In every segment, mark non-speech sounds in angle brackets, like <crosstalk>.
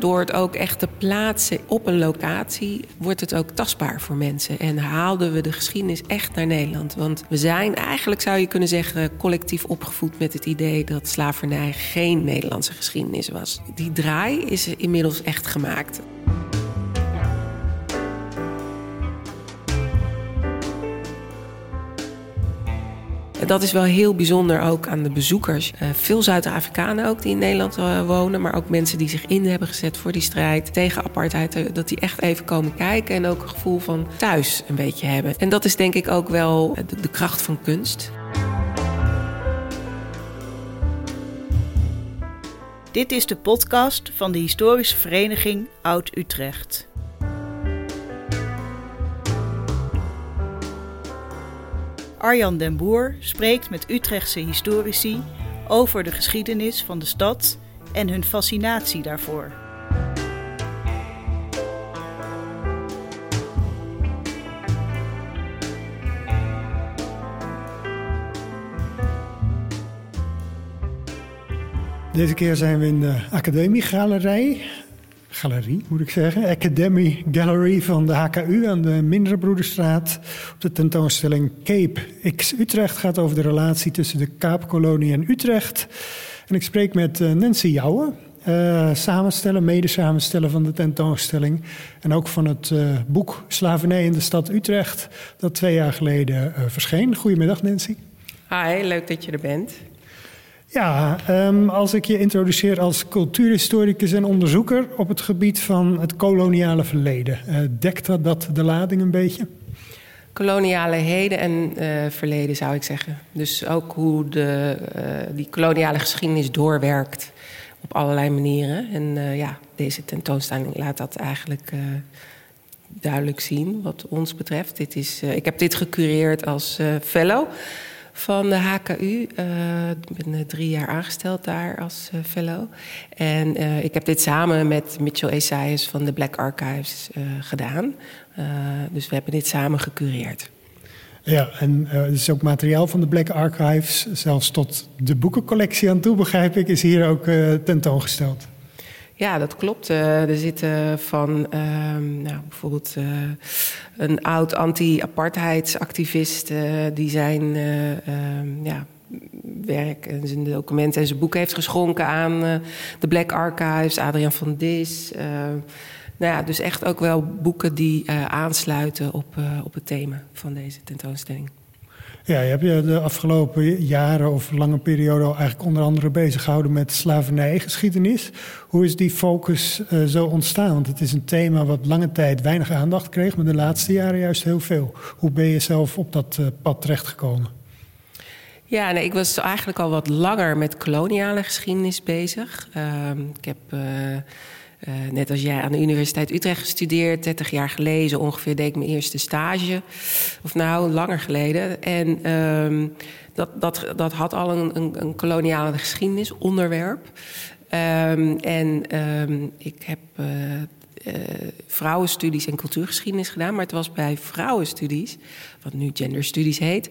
door het ook echt te plaatsen op een locatie, wordt het ook tastbaar voor mensen. En haalden we de geschiedenis echt naar Nederland. Want we zijn eigenlijk, zou je kunnen zeggen, collectief opgevoed met het idee dat slavernij geen Nederlandse geschiedenis was. Die draai is inmiddels echt gemaakt. Dat is wel heel bijzonder ook aan de bezoekers. Uh, veel Zuid-Afrikanen ook die in Nederland uh, wonen, maar ook mensen die zich in hebben gezet voor die strijd tegen apartheid. Uh, dat die echt even komen kijken en ook een gevoel van thuis een beetje hebben. En dat is denk ik ook wel de kracht van kunst. Dit is de podcast van de historische vereniging Oud-Utrecht. Arjan den Boer spreekt met Utrechtse historici over de geschiedenis van de stad en hun fascinatie daarvoor. Deze keer zijn we in de Academiegalerij galerie, moet ik zeggen. Academy Gallery van de HKU aan de Mindere Broederstraat. Op de tentoonstelling Cape X Utrecht gaat over de relatie tussen de Kaapkolonie en Utrecht. En ik spreek met eh, Nancy Jouwen, uh, samenstellen, mede-samenstellen van de tentoonstelling. En ook van het uh, boek Slavernij in de stad Utrecht, dat twee jaar geleden uh, verscheen. Goedemiddag, Nancy. Hi, leuk dat je er bent. Ja, um, als ik je introduceer als cultuurhistoricus en onderzoeker op het gebied van het koloniale verleden, uh, dekt dat, dat de lading een beetje? Koloniale heden en uh, verleden zou ik zeggen. Dus ook hoe de, uh, die koloniale geschiedenis doorwerkt op allerlei manieren. En ja, deze tentoonstelling laat dat eigenlijk duidelijk zien wat ons betreft. Dit is, ik heb dit gecureerd als fellow van de HKU. Uh, ik ben drie jaar aangesteld daar als uh, fellow. En uh, ik heb dit samen met Mitchell Esaias van de Black Archives gedaan. dus we hebben dit samen gecureerd. Ja, en er is ook materiaal van de Black Archives, zelfs tot de boekencollectie aan toe, begrijp ik, is hier ook tentoongesteld. Ja, dat klopt. Uh, er zitten van uh, nou, bijvoorbeeld uh, een oud anti-apartheidsactivist... die zijn ehm, ja, werk en zijn documenten en zijn boek heeft geschonken aan de Black Archives, Adriaan van Dis. nou ja, dus echt ook wel boeken die aansluiten op, op het thema van deze tentoonstelling. Ja, je hebt je de afgelopen jaren of lange periode eigenlijk onder andere bezig gehouden met slavernijgeschiedenis. Hoe is die focus uh, zo ontstaan? Want het is een thema wat lange tijd weinig aandacht kreeg, maar de laatste jaren juist heel veel. Hoe ben je zelf op dat uh, pad terechtgekomen? Ja, nee, ik was eigenlijk al wat langer met koloniale geschiedenis bezig. Uh, ik heb uh, net als jij aan de Universiteit Utrecht gestudeerd, 30 jaar geleden ongeveer deed ik mijn eerste stage. Of nou, langer geleden. En um, dat, dat, dat had al een, een, een koloniale geschiedenis onderwerp. Um, en um, ik heb uh, uh, vrouwenstudies en cultuurgeschiedenis gedaan. Maar het was bij vrouwenstudies, wat nu genderstudies heet,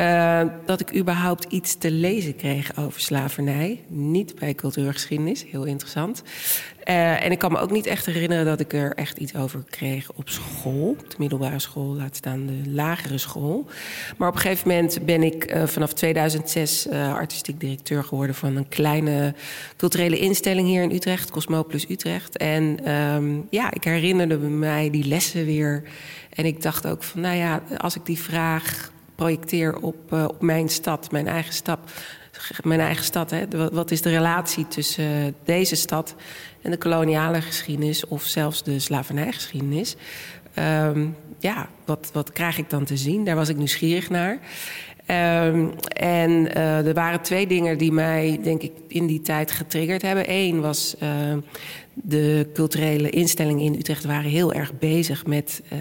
uh, dat ik überhaupt iets te lezen kreeg over slavernij. Niet bij cultuurgeschiedenis, heel interessant. Uh, en ik kan me ook niet echt herinneren dat ik er echt iets over kreeg op school. De middelbare school, laat staan de lagere school. Maar op een gegeven moment ben ik uh, vanaf 2006 uh, artistiek directeur geworden van een kleine culturele instelling hier in Utrecht, Cosmopolis Utrecht. En um, ja, ik herinnerde mij die lessen weer. En ik dacht ook van, nou ja, als ik die vraag projecteer op, op mijn stad, mijn eigen stad mijn eigen stad. Hè? Wat is de relatie tussen deze stad en de koloniale geschiedenis of zelfs de slavernijgeschiedenis? Um, ja, wat, wat krijg ik dan te zien? Daar was ik nieuwsgierig naar. Um, en uh, er waren twee dingen die mij, denk ik, in die tijd getriggerd hebben. Eén was de culturele instellingen in Utrecht waren heel erg bezig met uh,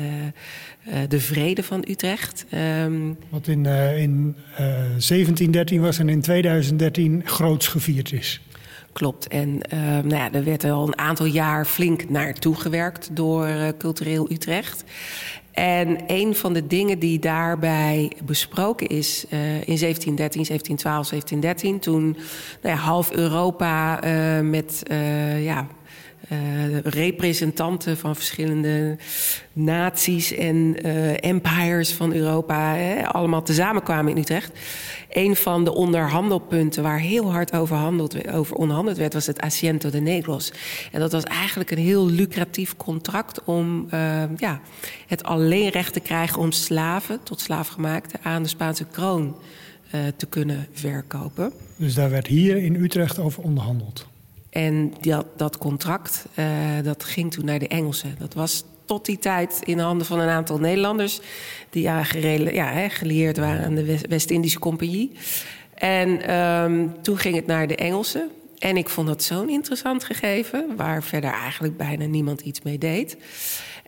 uh, de vrede van Utrecht. Um, Wat in, uh, in uh, 1713 was en in 2013 groots gevierd is. Klopt. En uh, nou ja, er werd al een aantal jaar flink naartoe gewerkt door Cultureel Utrecht. En een van de dingen die daarbij besproken is uh, in 1713, 1712, 1713, toen nou ja, half Europa met ja, representanten van verschillende naties en empires van Europa hè, allemaal tezamen kwamen in Utrecht. Een van de onderhandelpunten waar heel hard over, handeld, over onderhandeld werd, was het Asiento de Negros. En dat was eigenlijk een heel lucratief contract om ja, het alleenrecht te krijgen om slaven, tot slaafgemaakte, aan de Spaanse kroon te kunnen verkopen. Dus daar werd hier in Utrecht over onderhandeld. En dat, dat contract uh, dat ging toen naar de Engelsen. Dat was tot die tijd in de handen van een aantal Nederlanders... die ja, gelieerd waren aan de West-Indische Compagnie. En um, toen ging het naar de Engelsen. En ik vond dat zo'n interessant gegeven... waar verder eigenlijk bijna niemand iets mee deed.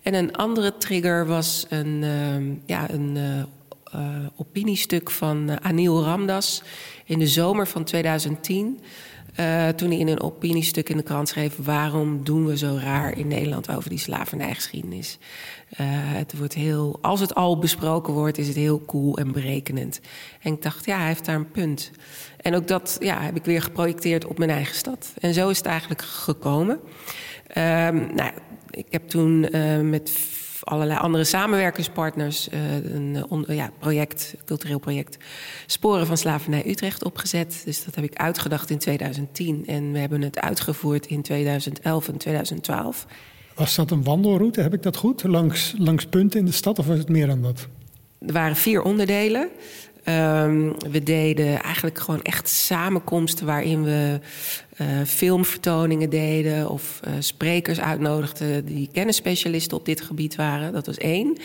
En een andere trigger was een, uh, ja, een uh, uh, opiniestuk van Anil Ramdas in de zomer van 2010. Uh, toen hij in een opiniestuk in de krant schreef: Waarom doen we zo raar in Nederland over die slavernijgeschiedenis? Uh, het wordt heel, als het al besproken wordt, is het heel cool en berekenend. En ik dacht, ja, hij heeft daar een punt. En ook dat ja, heb ik weer geprojecteerd op mijn eigen stad. En zo is het eigenlijk gekomen. Uh, nou, ik heb toen uh, met allerlei andere samenwerkingspartners uh, een on, ja, project, cultureel project Sporen van Slavernij Utrecht opgezet. Dus dat heb ik uitgedacht in 2010 en we hebben het uitgevoerd in 2011 en 2012. Was dat een wandelroute, heb ik dat goed? Langs, langs punten in de stad of was het meer dan dat? Er waren vier onderdelen. Um, we deden eigenlijk gewoon echt samenkomsten waarin we uh, filmvertoningen deden of uh, sprekers uitnodigden die kennisspecialisten op dit gebied waren. Dat was één.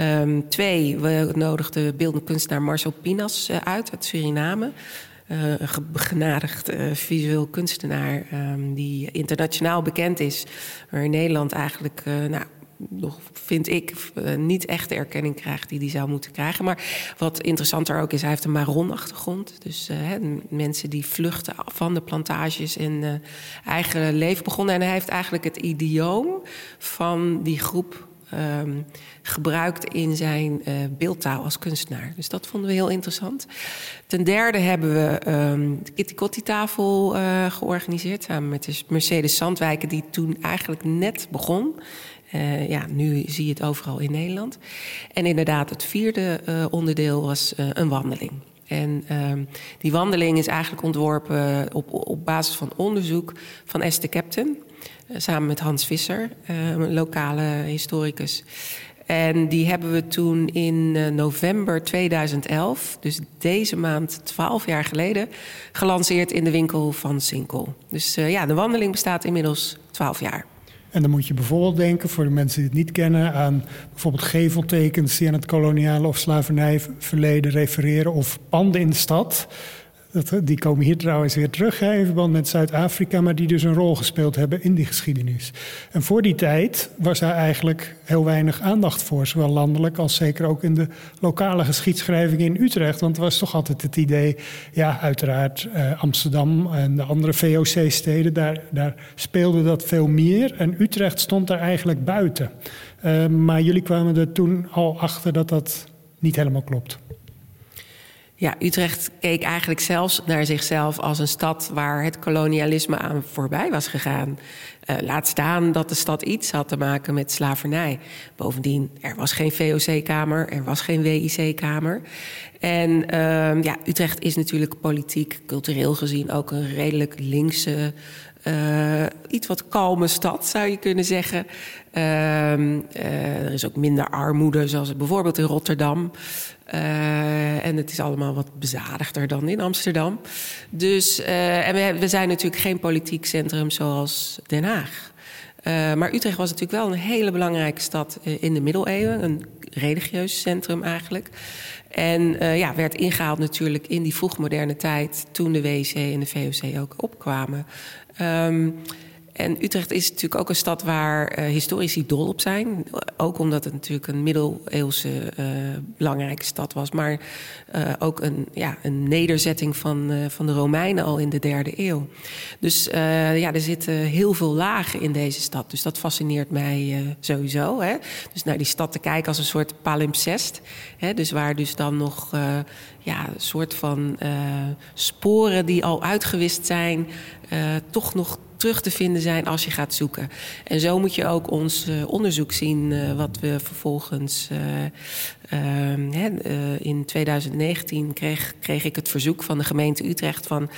Um, twee, we nodigden beeldend kunstenaar Marcel Pinas uh, uit uit Suriname. een begenadigd visueel kunstenaar um, die internationaal bekend is, maar in Nederland eigenlijk nou, nog, vind ik, uh, niet echt de erkenning krijgt die hij zou moeten krijgen. Maar wat interessanter ook is, hij heeft een Maron-achtergrond. Dus uh, mensen die vluchten van de plantages en eigen leven begonnen. En hij heeft eigenlijk het idioom van die groep um, gebruikt in zijn uh, beeldtaal als kunstenaar. Dus dat vonden we heel interessant. Ten derde hebben we um, de Kitty Kotti tafel georganiseerd samen met de Mercedes Zandwijken, die toen eigenlijk net begon. Uh, ja, nu zie je het overal in Nederland. En inderdaad, het vierde uh, onderdeel was uh, een wandeling. En um, die wandeling is eigenlijk ontworpen op, op basis van onderzoek van Esther Captain. samen met Hans Visser, een lokale historicus. En die hebben we toen in november 2011, dus deze maand 12 jaar geleden, gelanceerd in de winkel van Sinkel. Dus ja, de wandeling bestaat inmiddels 12 jaar. En dan moet je bijvoorbeeld denken, voor de mensen die het niet kennen, aan bijvoorbeeld geveltekens die aan het koloniale of slavernijverleden refereren, of panden in de stad. Dat, die komen hier trouwens weer terug hè, in verband met Zuid-Afrika, maar die dus een rol gespeeld hebben in die geschiedenis. En voor die tijd was daar eigenlijk heel weinig aandacht voor, zowel landelijk als zeker ook in de lokale geschiedschrijving in Utrecht. Want er was toch altijd het idee, ja, uiteraard eh, Amsterdam en de andere VOC-steden, daar, daar speelde dat veel meer. En Utrecht stond daar eigenlijk buiten. Uh, maar jullie kwamen er toen al achter dat dat niet helemaal klopt. Ja, Utrecht keek eigenlijk zelfs naar zichzelf als een stad waar het kolonialisme aan voorbij was gegaan. Uh, laat staan dat de stad iets had te maken met slavernij. Bovendien, er was geen VOC-kamer, er was geen WIC-kamer. En uh, ja, Utrecht is natuurlijk politiek, cultureel gezien ook een redelijk linkse uh, iets wat kalme stad, zou je kunnen zeggen. Uh, uh, er is ook minder armoede, zoals bijvoorbeeld in Rotterdam. Uh, en het is allemaal wat bezadigder dan in Amsterdam. Dus, en we, we, zijn natuurlijk geen politiek centrum zoals Den Haag. Maar Utrecht was natuurlijk wel een hele belangrijke stad in de middeleeuwen. Een religieus centrum eigenlijk. En ja, werd ingehaald natuurlijk in die vroegmoderne tijd... toen de WC en de VOC ook opkwamen. Um, en Utrecht is natuurlijk ook een stad waar uh, historici dol op zijn. Ook omdat het natuurlijk een middeleeuwse uh, belangrijke stad was. Maar uh, ook een, ja, een nederzetting van, van de Romeinen al in de derde eeuw. Dus ja, er zitten heel veel lagen in deze stad. Dus dat fascineert mij sowieso. Hè? Dus naar die stad te kijken als een soort palimpsest. Hè? Dus waar dus dan nog ja, een soort van sporen die al uitgewist zijn... toch nog terug te vinden zijn als je gaat zoeken. En zo moet je ook ons onderzoek zien, wat we vervolgens ehm, in 2019 kreeg, kreeg ik het verzoek van de gemeente Utrecht van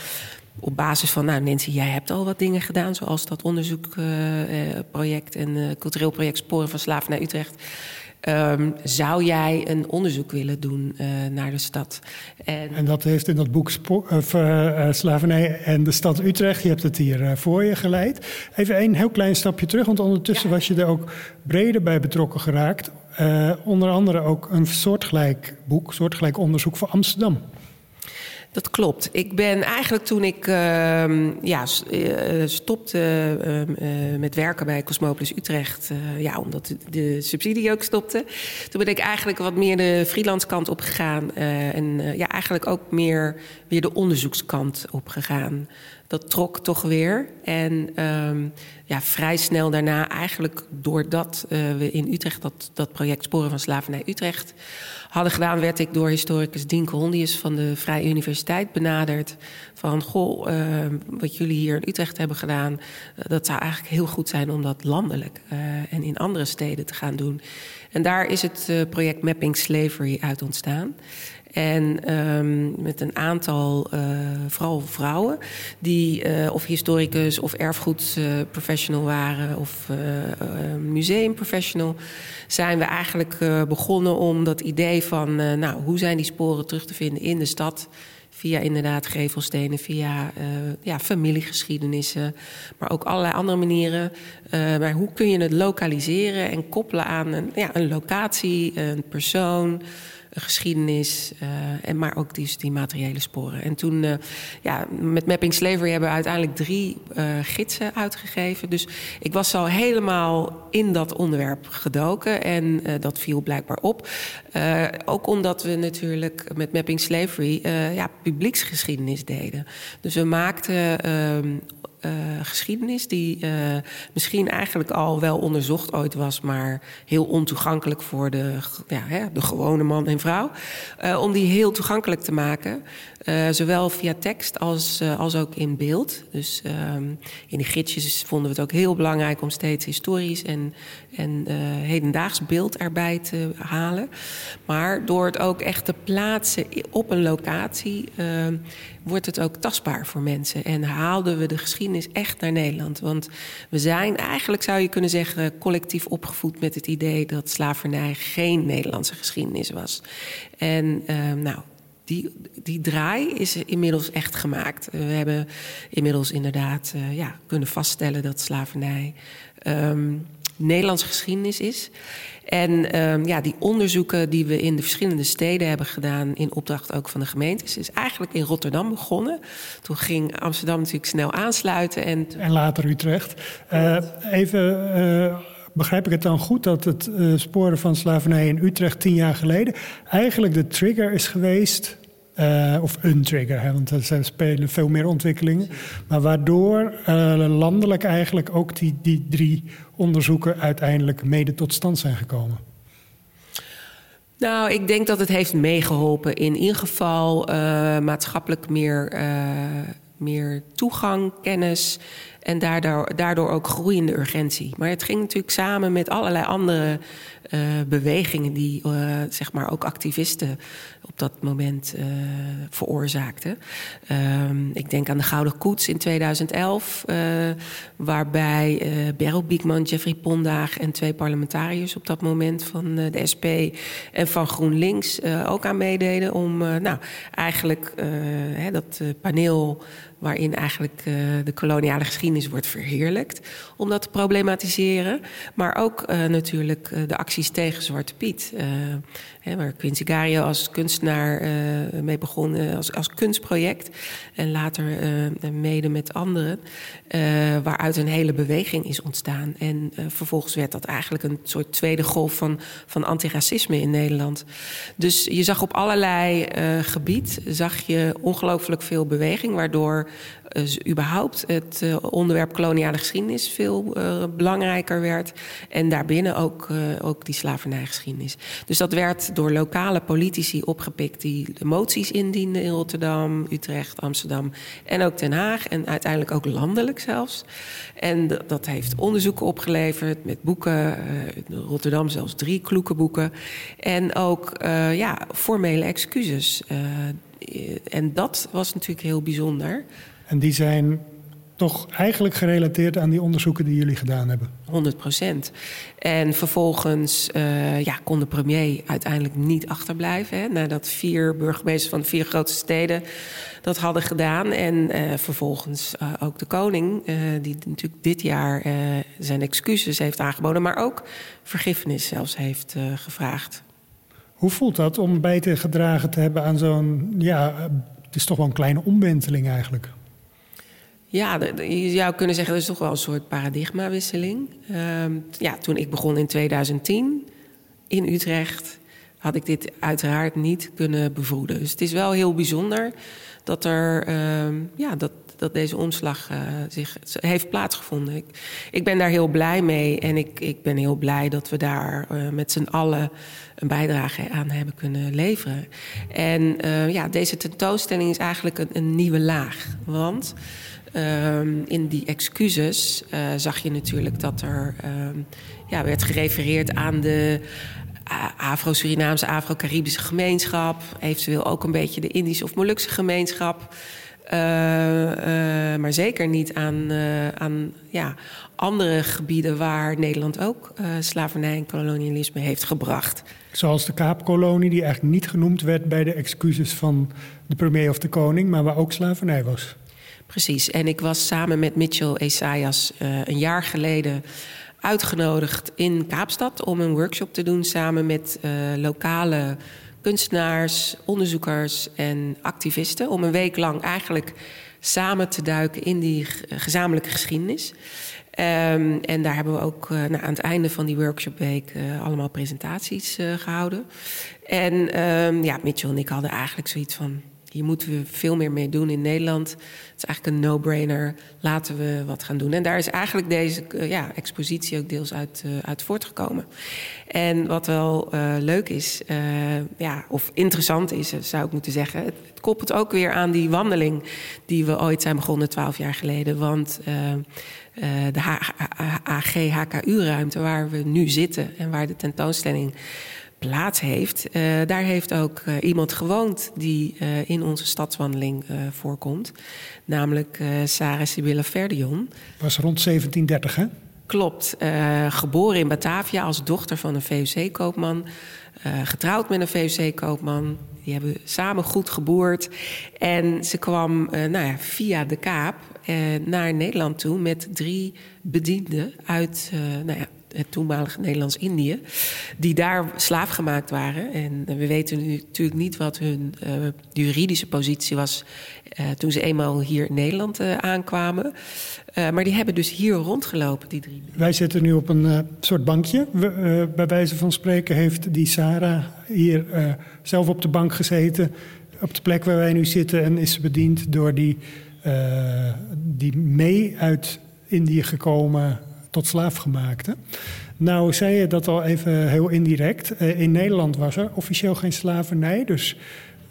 op basis van, nou Nancy, jij hebt al wat dingen gedaan, zoals dat onderzoekproject en uh, cultureel project Sporen van Slaven naar Utrecht. Um, zou jij een onderzoek willen doen uh, naar de stad? En, en, dat heeft in dat boek of, uh, Slavernij en de stad Utrecht, je hebt het hier voor je geleid. Even een heel klein stapje terug, want ondertussen was je er ook breder bij betrokken geraakt. onder andere ook een soortgelijk boek, soortgelijk onderzoek voor Amsterdam. Dat klopt. Ik ben eigenlijk toen ik uh, ja, eh, stopte uh, met werken bij Cosmopolis Utrecht, uh, ja, omdat de subsidie ook stopte, toen ben ik eigenlijk wat meer de freelance kant op gegaan en ja, eigenlijk ook meer weer de onderzoekskant op gegaan. Dat trok toch weer. En um, ja, vrij snel daarna, eigenlijk doordat we in Utrecht dat, dat project Sporen van Slavernij Utrecht hadden gedaan, werd ik door historicus Dienke Hondius van de Vrije Universiteit benaderd. Van goh, uh, wat jullie hier in Utrecht hebben gedaan, uh, dat zou eigenlijk heel goed zijn om dat landelijk uh, en in andere steden te gaan doen. En daar is het project Mapping Slavery uit ontstaan. En um, met een aantal, uh, vooral vrouwen, die uh, of historicus of erfgoedprofessional waren of museumprofessional, zijn we eigenlijk begonnen om dat idee van, nou, hoe zijn die sporen terug te vinden in de stad? Via inderdaad gevelstenen, via ja, familiegeschiedenissen, maar ook allerlei andere manieren. maar hoe kun je het lokaliseren en koppelen aan een, ja, een locatie, een persoon, geschiedenis, uh, en maar ook die, die materiële sporen. En toen, uh, ja, met Mapping Slavery hebben we uiteindelijk drie uh, gidsen uitgegeven. Dus ik was al helemaal in dat onderwerp gedoken en dat viel blijkbaar op. ook omdat we natuurlijk met Mapping Slavery ja, publieksgeschiedenis deden. Dus we maakten ehm, uh, geschiedenis die uh, misschien eigenlijk al wel onderzocht ooit was, maar heel ontoegankelijk voor de, ja, hè, de gewone man en vrouw. Uh, om die heel toegankelijk te maken. Zowel via tekst als, als ook in beeld. Dus um, in de gidsjes vonden we het ook heel belangrijk om steeds historisch en, en hedendaags beeld erbij te halen. Maar door het ook echt te plaatsen op een locatie ehm, wordt het ook tastbaar voor mensen. En haalden we de geschiedenis echt naar Nederland. Want we zijn eigenlijk, zou je kunnen zeggen, collectief opgevoed met het idee dat slavernij geen Nederlandse geschiedenis was. En uh, nou. Die, die draai is inmiddels echt gemaakt. We hebben inmiddels inderdaad uh, ja, kunnen vaststellen dat slavernij um, Nederlandse geschiedenis is. En um, ja, die onderzoeken die we in de verschillende steden hebben gedaan, in opdracht ook van de gemeentes, is eigenlijk in Rotterdam begonnen. Toen ging Amsterdam natuurlijk snel aansluiten. En, en later Utrecht. Uh, even. Uh, begrijp ik het dan goed dat het uh, sporen van slavernij in Utrecht tien jaar geleden eigenlijk de trigger is geweest uh, of een trigger, hè, want er spelen veel meer ontwikkelingen. Maar waardoor uh, landelijk eigenlijk ook die, die drie onderzoeken uiteindelijk mede tot stand zijn gekomen. Nou, ik denk dat het heeft meegeholpen. In ieder geval maatschappelijk meer, meer toegang, kennis en daardoor, daardoor ook groeiende urgentie. Maar het ging natuurlijk samen met allerlei andere uh, bewegingen die uh, zeg maar ook activisten op dat moment uh, veroorzaakten. Um, ik denk aan de Gouden Koets in 2011, waarbij Beryl Biekman, Jeffrey Pondaag en twee parlementariërs op dat moment van de SP en van GroenLinks ook aan meededen om nou, eigenlijk hè, dat paneel waarin eigenlijk uh, de koloniale geschiedenis wordt verheerlijkt, om dat te problematiseren. Maar ook uh, natuurlijk uh, de acties tegen Zwarte Piet. Waar Quincy Gario als kunstenaar mee begon, als, als kunstproject. En later mede met anderen, waaruit een hele beweging is ontstaan. En vervolgens werd dat eigenlijk een soort tweede golf van, van antiracisme in Nederland. Dus je zag op allerlei gebied, zag je ongelooflijk veel beweging, waardoor dus überhaupt het uh, onderwerp koloniale geschiedenis veel uh, belangrijker werd. En daarbinnen ook, uh, ook die slavernijgeschiedenis. Dus dat werd door lokale politici opgepikt die de moties indienden in Rotterdam, Utrecht, Amsterdam en ook Den Haag. En uiteindelijk ook landelijk zelfs. En dat heeft onderzoeken opgeleverd met boeken. Uh, Rotterdam zelfs drie kloeke boeken. En ook ja, formele excuses. En dat was natuurlijk heel bijzonder. En die zijn toch eigenlijk gerelateerd aan die onderzoeken die jullie gedaan hebben? 100 procent. En vervolgens uh, ja, kon de premier uiteindelijk niet achterblijven. Hè, nadat vier burgemeesters van de vier grootste steden dat hadden gedaan. En uh, vervolgens uh, ook de koning, die natuurlijk dit jaar zijn excuses heeft aangeboden, maar ook vergiffenis zelfs heeft gevraagd. Hoe voelt dat om bij te gedragen te hebben aan zo'n, ja, het is toch wel een kleine omwenteling eigenlijk? Ja, je zou kunnen zeggen, dat is toch wel een soort paradigmawisseling. Uh, ja, toen ik begon in 2010 in Utrecht, had ik dit uiteraard niet kunnen bevroeden. Dus het is wel heel bijzonder dat, er, uh, ja, dat, dat deze omslag uh, zich heeft plaatsgevonden. Ik, ik, ben daar heel blij mee en ik, ik ben heel blij dat we daar uh, met z'n allen een bijdrage aan hebben kunnen leveren. En uh, ja, deze tentoonstelling is eigenlijk een, een nieuwe laag. Want Um, in die excuses uh, zag je natuurlijk dat er um, ja, werd gerefereerd aan de Afro-Surinaamse, Afro-Caribische gemeenschap. Eventueel ook een beetje de Indische of Molukse gemeenschap. Uh, uh, maar zeker niet aan, aan ja, andere gebieden waar Nederland ook slavernij en kolonialisme heeft gebracht. Zoals de Kaapkolonie, die eigenlijk niet genoemd werd bij de excuses van de premier of de koning, maar waar ook slavernij was. Precies. En ik was samen met Mitchell Esaias uh, een jaar geleden uitgenodigd in Kaapstad om een workshop te doen samen met uh, lokale kunstenaars, onderzoekers en activisten. Om een week lang eigenlijk samen te duiken in die gezamenlijke geschiedenis. Um, en daar hebben we ook uh, aan het einde van die workshopweek uh, allemaal presentaties gehouden. En um, ja, Mitchell en ik hadden eigenlijk zoiets van hier moeten we veel meer mee doen in Nederland. Het is eigenlijk een no-brainer. Laten we wat gaan doen. En daar is eigenlijk deze uh, ja, expositie ook deels uit, uh, uit voortgekomen. En wat wel uh, leuk is, ja, of interessant is, zou ik moeten zeggen. Het, het, koppelt ook weer aan die wandeling die we ooit zijn begonnen, twaalf jaar geleden. Want de AG-HKU-ruimte waar we nu zitten en waar de tentoonstelling plaats heeft. Uh, daar heeft ook uh, iemand gewoond die uh, in onze stadswandeling voorkomt. Namelijk Sarah Sibylla Verdion. Was rond 1730, hè? Klopt. geboren in Batavia als dochter van een VUC-koopman. getrouwd met een VUC-koopman. Die hebben samen goed geboerd. En ze kwam nou ja, via de Kaap naar Nederland toe met drie bedienden uit nou ja, het toenmalige Nederlands-Indië, die daar slaafgemaakt waren. En we weten nu natuurlijk niet wat hun uh, juridische positie was uh, toen ze eenmaal hier in Nederland uh, aankwamen. maar die hebben dus hier rondgelopen, die drie. Wij zitten nu op een soort bankje. We, bij wijze van spreken heeft die Sarah hier zelf op de bank gezeten. Op de plek waar wij nu zitten en is bediend door die, die mee uit Indië gekomen tot slaafgemaakte. Nou, zei je dat al even heel indirect. Uh, in Nederland was er officieel geen slavernij. Dus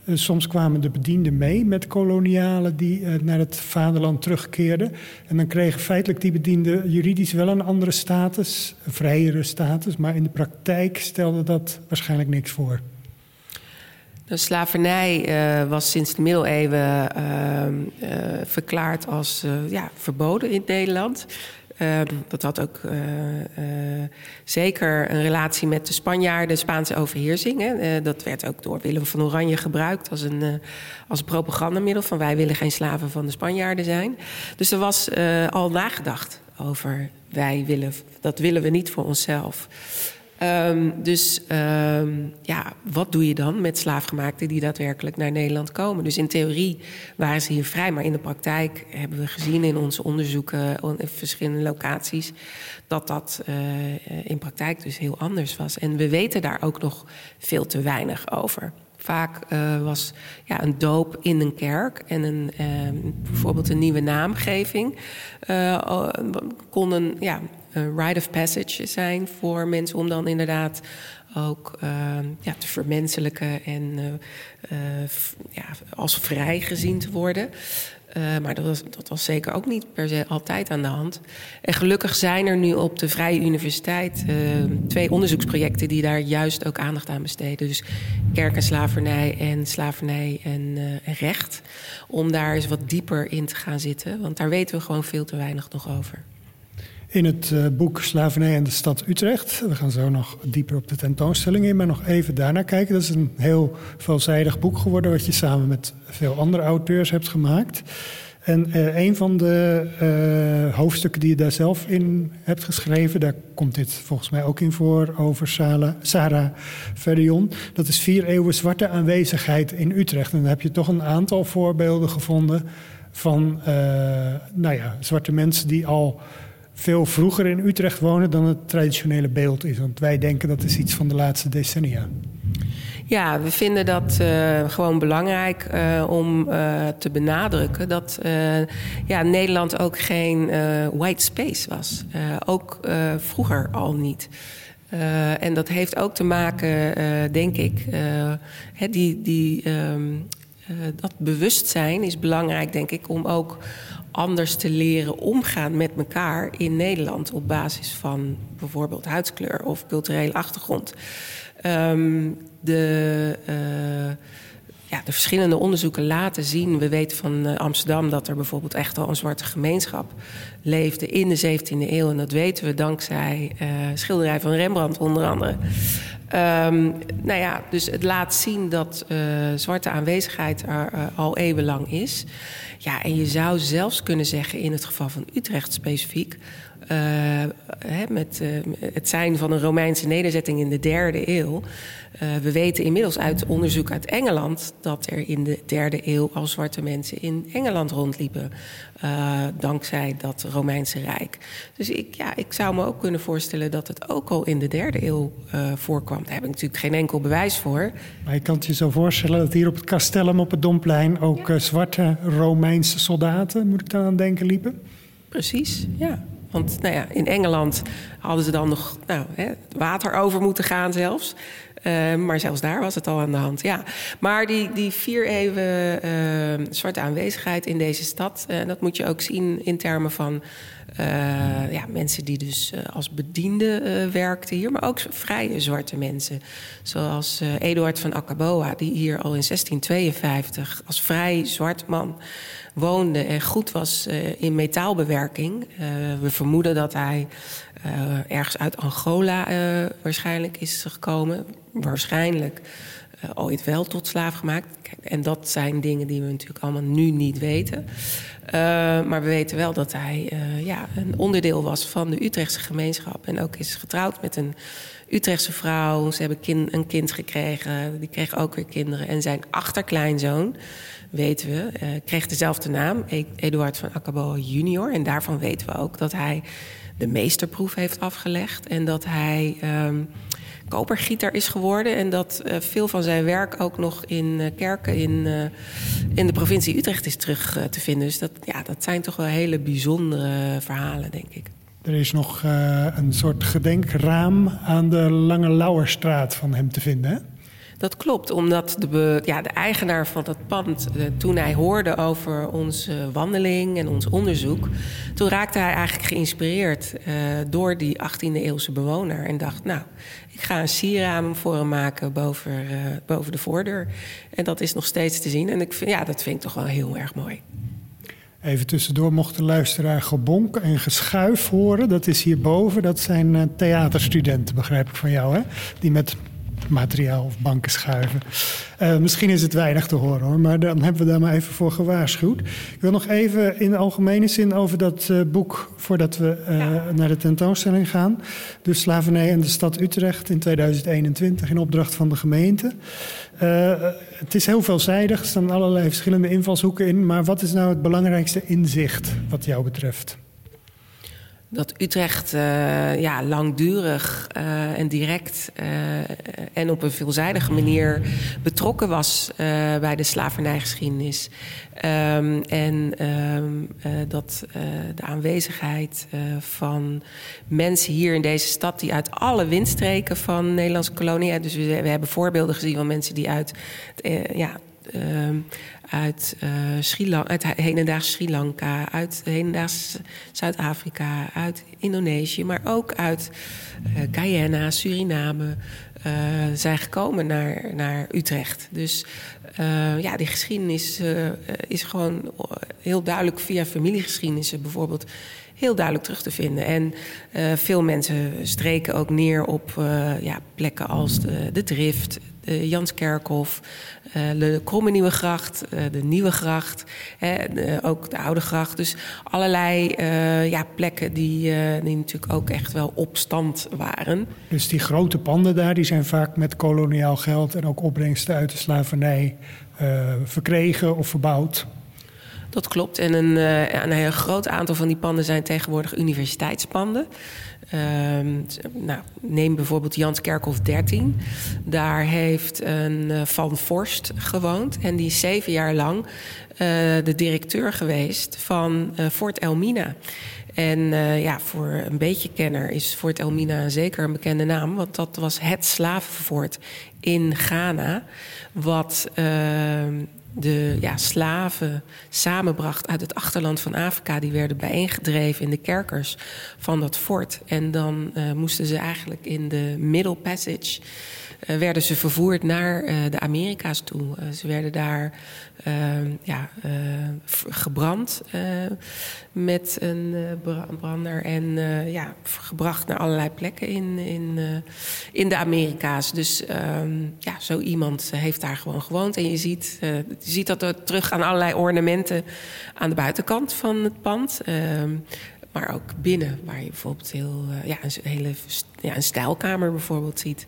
uh, soms kwamen de bedienden mee met kolonialen die uh, naar het vaderland terugkeerden. En dan kregen feitelijk die bedienden juridisch wel een andere status, een vrijere status. Maar in de praktijk stelde dat waarschijnlijk niks voor. De slavernij was sinds de middeleeuwen uh, verklaard als ja, verboden in Nederland. Uh, dat had ook uh, uh, zeker een relatie met de Spanjaarden, de Spaanse overheersing. Hè. dat werd ook door Willem van Oranje gebruikt als een als propagandamiddel van wij willen geen slaven van de Spanjaarden zijn. Dus er was al nagedacht over wij willen, dat willen we niet voor onszelf. Um, dus um, ja, wat doe je dan met slaafgemaakten die daadwerkelijk naar Nederland komen? Dus in theorie waren ze hier vrij, maar in de praktijk hebben we gezien in onze onderzoeken in verschillende locaties dat dat uh, in praktijk dus heel anders was. En we weten daar ook nog veel te weinig over. Vaak uh, was ja, een doop in een kerk en een, uh, bijvoorbeeld een nieuwe naamgeving uh, kon een, ja, een rite of passage zijn voor mensen om dan inderdaad ook ja, te vermenselijken en ja, als vrij gezien te worden. Uh, maar dat was, dat was zeker ook niet per se altijd aan de hand. En gelukkig zijn er nu op de Vrije Universiteit uh, twee onderzoeksprojecten die daar juist ook aandacht aan besteden. Dus kerk en slavernij en slavernij en, uh, en, recht. Om daar eens wat dieper in te gaan zitten. Want daar weten we gewoon veel te weinig nog over. In het boek Slavernij en de stad Utrecht. We gaan zo nog dieper op de tentoonstelling in, maar nog even daarna kijken. Dat is een heel veelzijdig boek geworden, wat je samen met veel andere auteurs hebt gemaakt. En uh, een van de uh, hoofdstukken die je daar zelf in hebt geschreven, daar komt dit volgens mij ook in voor over Sarah Verdion. Dat is vier eeuwen zwarte aanwezigheid in Utrecht. En dan heb je toch een aantal voorbeelden gevonden van nou ja, zwarte mensen die al veel vroeger in Utrecht wonen dan het traditionele beeld is. Want wij denken dat is iets van de laatste decennia. Ja, we vinden dat uh, gewoon belangrijk uh, om uh, te benadrukken dat ja, Nederland ook geen white space was. ook vroeger al niet. en dat heeft ook te maken, denk ik, die, die, um, dat bewustzijn is belangrijk, denk ik, om ook anders te leren omgaan met elkaar in Nederland op basis van bijvoorbeeld huidskleur of culturele achtergrond. Um, de, uh, ja, de verschillende onderzoeken laten zien. We weten van uh, Amsterdam dat er bijvoorbeeld echt al een zwarte gemeenschap leefde in de 17e eeuw. En dat weten we dankzij uh, schilderij van Rembrandt onder andere. Um, nou ja, dus het laat zien dat zwarte aanwezigheid er al eeuwenlang is. Ja, en je zou zelfs kunnen zeggen, in het geval van Utrecht specifiek, uh, hè, met uh, het zijn van een Romeinse nederzetting in de derde eeuw. Uh, we weten inmiddels uit onderzoek uit Engeland dat er in de derde eeuw al zwarte mensen in Engeland rondliepen. dankzij dat Romeinse Rijk. Dus ik, ja, ik zou me ook kunnen voorstellen dat het ook al in de derde eeuw voorkwam. Daar heb ik natuurlijk geen enkel bewijs voor. Maar je kan het je zo voorstellen dat hier op het Castellum op het Domplein ook ja. zwarte Romeinse soldaten, moet ik dan aan denken, liepen? Precies, ja. Want nou in Engeland hadden ze dan nog nou, hè, water over moeten gaan zelfs. Uh, maar zelfs daar was het al aan de hand. Ja. Maar die, die vier eeuwen uh, zwarte aanwezigheid in deze stad, uh, dat moet je ook zien in termen van ja, mensen die dus als bediende werkten hier, maar ook vrije zwarte mensen. Zoals Eduard van Akaboa, die hier al in 1652 als vrij zwart man woonde en goed was uh, in metaalbewerking. Uh, we vermoeden dat hij uh, ergens uit Angola waarschijnlijk is gekomen. Waarschijnlijk ooit wel tot slaaf gemaakt. En dat zijn dingen die we natuurlijk allemaal nu niet weten. maar we weten wel dat hij ja, een onderdeel was van de Utrechtse gemeenschap. En ook is getrouwd met een Utrechtse vrouw. Ze hebben een kind gekregen. Die kreeg ook weer kinderen. En zijn achterkleinzoon weten we, uh, kreeg dezelfde naam, e- Eduard van Accaboa junior. En daarvan weten we ook dat hij de meesterproef heeft afgelegd. En dat hij um, kopergieter is geworden. En dat uh, veel van zijn werk ook nog in uh, kerken in, in de provincie Utrecht is terug te vinden. Dus dat, ja, dat zijn toch wel hele bijzondere verhalen, denk ik. Er is nog een soort gedenkraam aan de Lange Lauwerstraat van hem te vinden, hè? Dat klopt, omdat de, ja, de eigenaar van dat pand, uh, toen hij hoorde over onze wandeling en ons onderzoek, toen raakte hij eigenlijk geïnspireerd uh, door die 18e eeuwse bewoner en dacht, nou, ik ga een sieraam voor hem maken boven, uh, boven de voordeur. En dat is nog steeds te zien en ik vind, ja, dat vind ik toch wel heel erg mooi. Even tussendoor mocht de luisteraar gebonk en geschuif horen. Dat is hierboven. Dat zijn theaterstudenten, begrijp ik van jou, hè? Die met materiaal of banken schuiven. Uh, misschien is het weinig te horen hoor, maar dan hebben we daar maar even voor gewaarschuwd. Ik wil nog even in de algemene zin over dat uh, boek voordat we uh, ja. naar de tentoonstelling gaan. Dus Slavernij en de stad Utrecht in 2021 in opdracht van de gemeente. het is heel veelzijdig, er staan allerlei verschillende invalshoeken in. Maar wat is nou het belangrijkste inzicht wat jou betreft? Dat Utrecht uh, ja, langdurig uh, en direct uh, en op een veelzijdige manier betrokken was bij de slavernijgeschiedenis. Um, en um, dat de aanwezigheid van mensen hier in deze stad die uit alle windstreken van Nederlandse kolonie, dus we, we hebben voorbeelden gezien van mensen die uit ja, ehm, uit, uh, Sri Lanka, uit hedendaags Sri Lanka, uit hedendaags Zuid-Afrika, uit Indonesië, maar ook uit uh, Guyana, Suriname uh, zijn gekomen naar, naar Utrecht. Dus ja, die geschiedenis is gewoon heel duidelijk via familiegeschiedenissen bijvoorbeeld heel duidelijk terug te vinden. En uh, veel mensen streken ook neer op uh, ja, plekken als de, de Drift, de Janskerkhof, uh, de Kromme Nieuwe Gracht, de Nieuwe Gracht, ook de Oude Gracht. Dus allerlei ja, plekken die, die natuurlijk ook echt wel op stand waren. Dus die grote panden daar, die zijn vaak met koloniaal geld en ook opbrengsten uit de slavernij verkregen of verbouwd. Dat klopt. En een, uh, een heel groot aantal van die panden zijn tegenwoordig universiteitspanden. Uh, nou, neem bijvoorbeeld Jans Kerkhof 13. Daar heeft een uh, Van Forst gewoond. En die is zeven jaar lang uh, de directeur geweest van Fort Elmina. En ja, voor een beetje kenner is Fort Elmina zeker een bekende naam. Want dat was het slavenfort in Ghana. Wat ehm, de ja, slaven samenbracht uit het achterland van Afrika. Die werden bijeengedreven in de kerkers van dat fort. En dan uh, moesten ze eigenlijk in de Middle Passage uh, werden ze vervoerd naar uh, de Amerika's toe. Uh, ze werden daar ja, gebrand met een brander en ja, gebracht naar allerlei plekken in, in, in de Amerika's. Dus ja, zo iemand heeft daar gewoon gewoond. En je ziet, je ziet dat er terug aan allerlei ornamenten aan de buitenkant van het pand. Maar ook binnen, waar je bijvoorbeeld heel, uh, ja, een hele ja, een stijlkamer bijvoorbeeld ziet.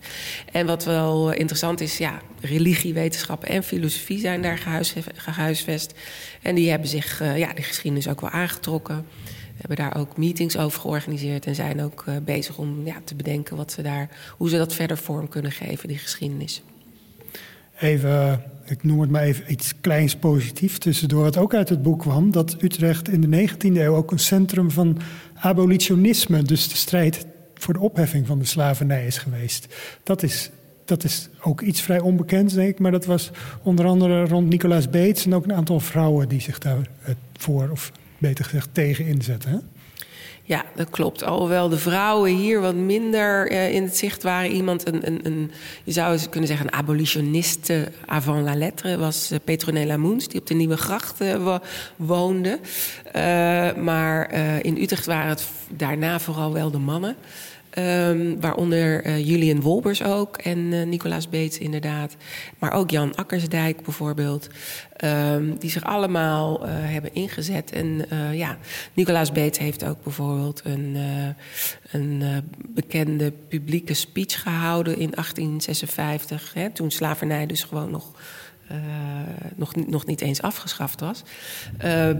En wat wel interessant is, ja, religie, wetenschap en filosofie zijn daar gehuisvest. En die hebben zich uh, ja, de geschiedenis ook wel aangetrokken. Hebben daar ook meetings over georganiseerd en zijn ook uh, bezig om ja, te bedenken wat ze daar, hoe ze dat verder vorm kunnen geven, die geschiedenis. Even ik noem het maar even iets kleins positiefs tussendoor, wat ook uit het boek kwam, dat Utrecht in de 19e eeuw ook een centrum van abolitionisme, dus de strijd voor de opheffing van de slavernij is geweest. Dat is, dat is ook iets vrij onbekends, denk ik, maar dat was onder andere rond Nicolaas Beets en ook een aantal vrouwen die zich daarvoor, of beter gezegd, tegen inzetten. Ja, dat klopt. Alhoewel de vrouwen hier wat minder uh, in het zicht waren. Iemand, een, een, een, je zou kunnen zeggen, een abolitioniste avant la lettre... was uh, Petronella Moens, die op de Nieuwe Gracht uh, woonde. maar in Utrecht waren het daarna vooral wel de mannen... Um, waaronder uh, Julian Wolbers ook en uh, Nicolaas Beets inderdaad. Maar ook Jan Akkersdijk bijvoorbeeld. Um, die zich allemaal uh, hebben ingezet. En ja, Nicolaas Beets heeft ook bijvoorbeeld een, een bekende publieke speech gehouden in 1856. Hè, toen slavernij dus gewoon nog nog, nog niet eens afgeschaft was.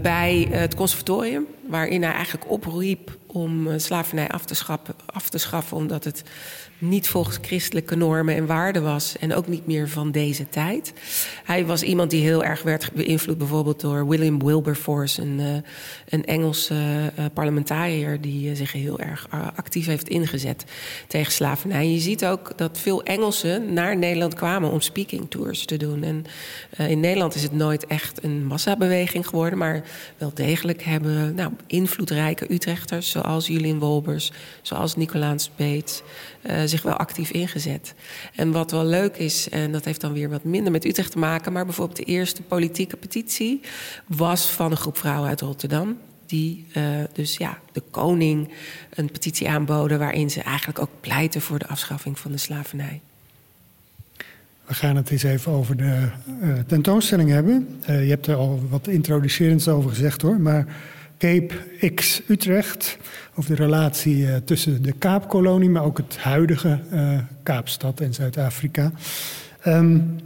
Bij het conservatorium, waarin hij eigenlijk opriep om eh, slavernij af te, schappen, af te schaffen, omdat het niet volgens christelijke normen en waarden was en ook niet meer van deze tijd. Hij was iemand die heel erg werd beïnvloed bijvoorbeeld door William Wilberforce, een, uh, een Engelse uh, parlementariër die uh, zich heel erg actief heeft ingezet tegen slavernij. Je ziet ook dat veel Engelsen naar Nederland kwamen om speaking tours te doen. En in Nederland is het nooit echt een massabeweging geworden, maar wel degelijk hebben nou, invloedrijke Utrechters zoals Julian Wolbers, zoals Nicolaas Beets uh, zich wel actief ingezet. En wat wel leuk is, en dat heeft dan weer wat minder met Utrecht te maken, maar bijvoorbeeld de eerste politieke petitie was van een groep vrouwen uit Rotterdam. Die uh, dus ja, de koning een petitie aanboden waarin ze eigenlijk ook pleiten voor de afschaffing van de slavernij. We gaan het eens even over de uh, tentoonstelling hebben. Je hebt er al wat introducerends over gezegd hoor. Maar Cape X Utrecht, over de relatie uh, tussen de Kaapkolonie, maar ook het huidige uh, Kaapstad en Zuid-Afrika. Um,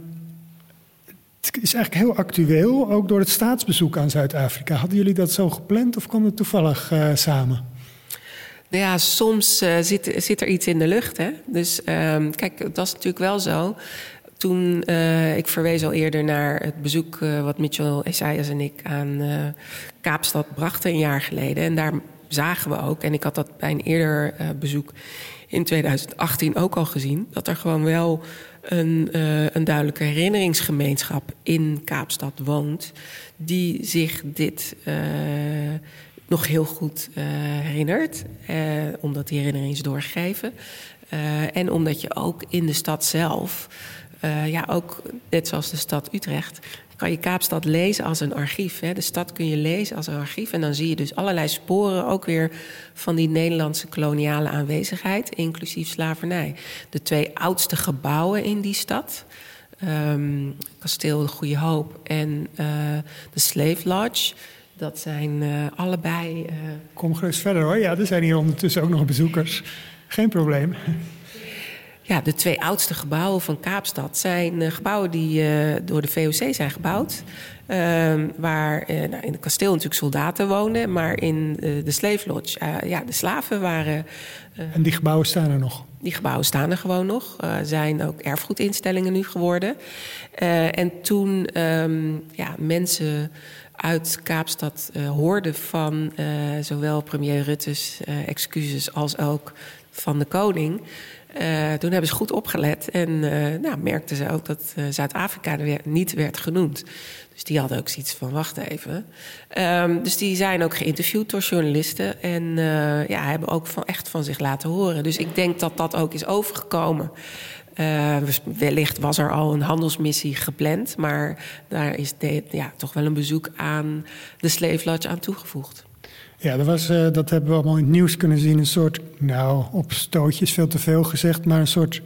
het is eigenlijk heel actueel, ook door het staatsbezoek aan Zuid-Afrika. Hadden jullie dat zo gepland of kwam het toevallig uh, samen? Ja, soms zit, zit er iets in de lucht. Hè? Dus ehm, kijk, dat is natuurlijk wel zo. Toen, uh, ik verwees al eerder naar het bezoek uh, wat Mitchell Esaias en ik aan Kaapstad brachten een jaar geleden. En daar zagen we ook, en ik had dat bij een eerder bezoek in 2018 ook al gezien, dat er gewoon wel een, een duidelijke herinneringsgemeenschap in Kaapstad woont, die zich dit nog heel goed herinnert. Omdat die herinnering is doorgegeven. En omdat je ook in de stad zelf, ja, ook net zoals de stad Utrecht, kan je Kaapstad lezen als een archief. Hè. De stad kun je lezen als een archief. En dan zie je dus allerlei sporen ook weer van die Nederlandse koloniale aanwezigheid, inclusief slavernij. De twee oudste gebouwen in die stad. Um, kasteel de Goede Hoop en de Slave Lodge dat zijn uh, allebei. Kom gerust verder hoor. Ja, er zijn hier ondertussen ook nog bezoekers. Geen probleem. Ja, de twee oudste gebouwen van Kaapstad zijn uh, gebouwen die door de VOC zijn gebouwd. Ehm, waar nou, in het kasteel natuurlijk soldaten woonden, maar in de Slave Lodge, ja, de slaven waren. en die gebouwen staan er nog? Die gebouwen staan er gewoon nog. zijn ook erfgoedinstellingen nu geworden. en toen um, ja, mensen uit Kaapstad uh, hoorde van uh, zowel premier Rutte's uh, excuses als ook van de koning. toen hebben ze goed opgelet en nou, merkten ze ook dat Zuid-Afrika niet werd genoemd. Dus die hadden ook zoiets van: wacht even. Um, dus die zijn ook geïnterviewd door journalisten en ja, hebben ook van, echt van zich laten horen. Dus ik denk dat dat ook is overgekomen. Uh, wellicht was er al een handelsmissie gepland, maar daar is ja, toch wel een bezoek aan de Slave Lodge aan toegevoegd. Ja, dat, was, uh, dat hebben we allemaal in het nieuws kunnen zien. Een soort, nou, op stootjes veel te veel gezegd, maar een soort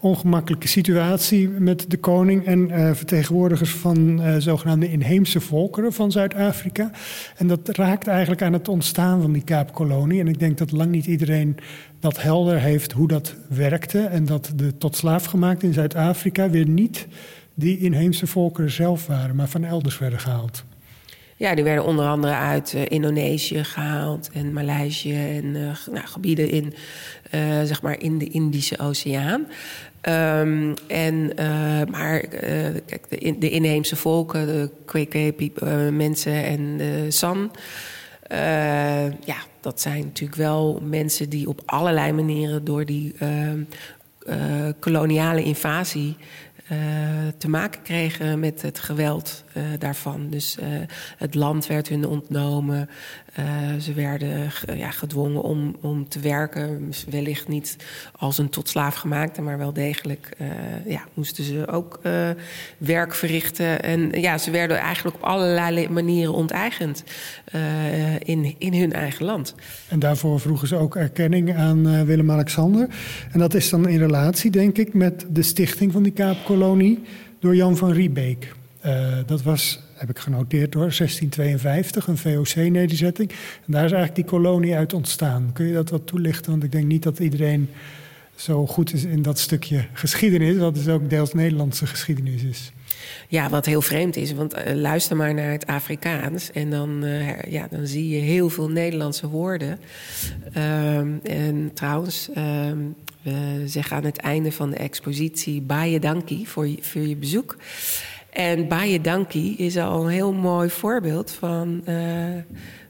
ongemakkelijke situatie met de koning en uh, vertegenwoordigers van uh, zogenaamde inheemse volkeren van Zuid-Afrika. En dat raakt eigenlijk aan het ontstaan van die Kaapkolonie. En ik denk dat lang niet iedereen dat helder heeft hoe dat werkte. En dat de tot slaaf gemaakt in Zuid-Afrika weer niet die inheemse volkeren zelf waren, maar van elders werden gehaald. Ja, die werden onder andere uit uh, Indonesië gehaald en Maleisië en uh, nou, gebieden in, uh, zeg maar in de Indische Oceaan. Um, en, maar kijk, de, inheemse volken, de Kwekwe mensen en de San. ja, dat zijn natuurlijk wel mensen die op allerlei manieren door die koloniale invasie te maken kregen met het geweld uh, daarvan. Dus uh, het land werd hun ontnomen. Ze werden ja, gedwongen om, om te werken. Wellicht niet als een tot slaaf gemaakte, maar wel degelijk ja, moesten ze ook werk verrichten. En ja, ze werden eigenlijk op allerlei manieren onteigend in, in hun eigen land. En daarvoor vroegen ze ook erkenning aan Willem-Alexander. En dat is dan in relatie, denk ik, met de stichting van die Kaapkolonie kolonie door Jan van Riebeek. Dat was, heb ik genoteerd hoor, 1652, een VOC-nederzetting. En daar is eigenlijk die kolonie uit ontstaan. Kun je dat wat toelichten? Want ik denk niet dat iedereen zo goed is in dat stukje geschiedenis, wat dus ook deels Nederlandse geschiedenis is. Ja, wat heel vreemd is, want uh, luister maar naar het Afrikaans en dan, uh, ja, dan zie je heel veel Nederlandse woorden. Um, en trouwens, um, we zeggen aan het einde van de expositie Baie Dankie voor je, voor je bezoek. En Baie Dankie is al een heel mooi voorbeeld van, uh,